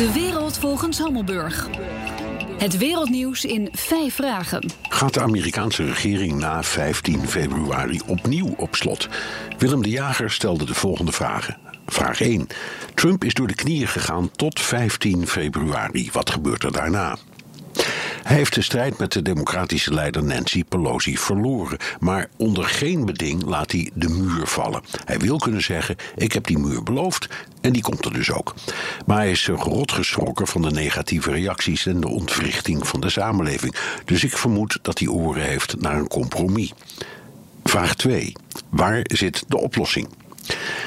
De wereld volgens Hammelburg. Het wereldnieuws in vijf vragen. Gaat de Amerikaanse regering na 15 februari opnieuw op slot? Willem de Jager stelde de volgende vragen. Vraag 1. Trump is door de knieën gegaan tot 15 februari. Wat gebeurt er daarna? Hij heeft de strijd met de democratische leider Nancy Pelosi verloren. Maar onder geen beding laat hij de muur vallen. Hij wil kunnen zeggen: Ik heb die muur beloofd. En die komt er dus ook. Maar hij is rot geschrokken van de negatieve reacties en de ontwrichting van de samenleving. Dus ik vermoed dat hij oren heeft naar een compromis. Vraag 2. Waar zit de oplossing?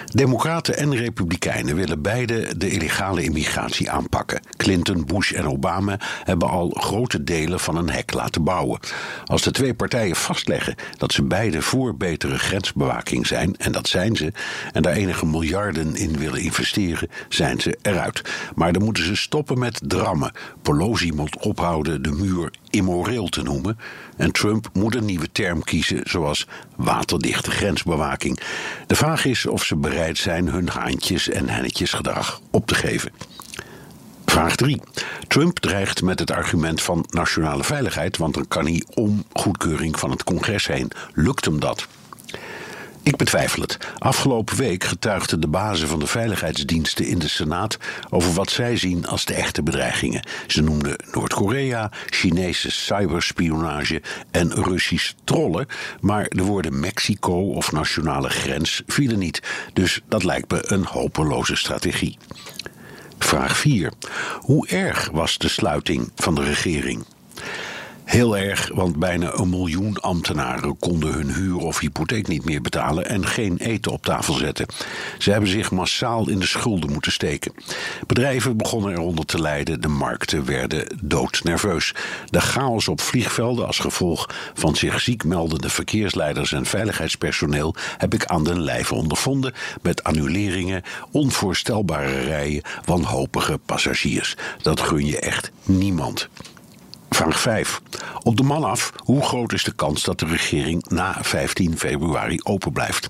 Democraten en Republikeinen willen beide de illegale immigratie aanpakken. Clinton, Bush en Obama hebben al grote delen van een hek laten bouwen. Als de twee partijen vastleggen dat ze beide voor betere grensbewaking zijn, en dat zijn ze, en daar enige miljarden in willen investeren, zijn ze eruit. Maar dan moeten ze stoppen met drammen. Pelosi moet ophouden de muur immoreel te noemen. En Trump moet een nieuwe term kiezen, zoals waterdichte grensbewaking. De vraag is of ze zijn hun haantjes en hennetjesgedrag op te geven. Vraag 3. Trump dreigt met het argument van nationale veiligheid, want dan kan hij om goedkeuring van het congres heen. Lukt hem dat? Ik betwijfel het. Afgelopen week getuigden de bazen van de veiligheidsdiensten in de Senaat over wat zij zien als de echte bedreigingen. Ze noemden Noord-Korea, Chinese cyberspionage en Russisch trollen, maar de woorden Mexico of nationale grens vielen niet. Dus dat lijkt me een hopeloze strategie. Vraag 4. Hoe erg was de sluiting van de regering? Heel erg, want bijna een miljoen ambtenaren konden hun huur of hypotheek niet meer betalen en geen eten op tafel zetten. Ze hebben zich massaal in de schulden moeten steken. Bedrijven begonnen eronder te lijden, de markten werden doodnerveus. De chaos op vliegvelden als gevolg van zich ziek meldende verkeersleiders en veiligheidspersoneel heb ik aan den lijve ondervonden met annuleringen, onvoorstelbare rijen, wanhopige passagiers. Dat gun je echt niemand. Vraag 5. Op de man af, hoe groot is de kans dat de regering na 15 februari open blijft?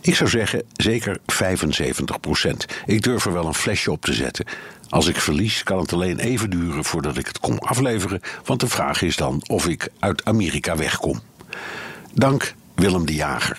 Ik zou zeggen zeker 75 procent. Ik durf er wel een flesje op te zetten. Als ik verlies, kan het alleen even duren voordat ik het kom afleveren, want de vraag is dan of ik uit Amerika wegkom. Dank Willem de Jager.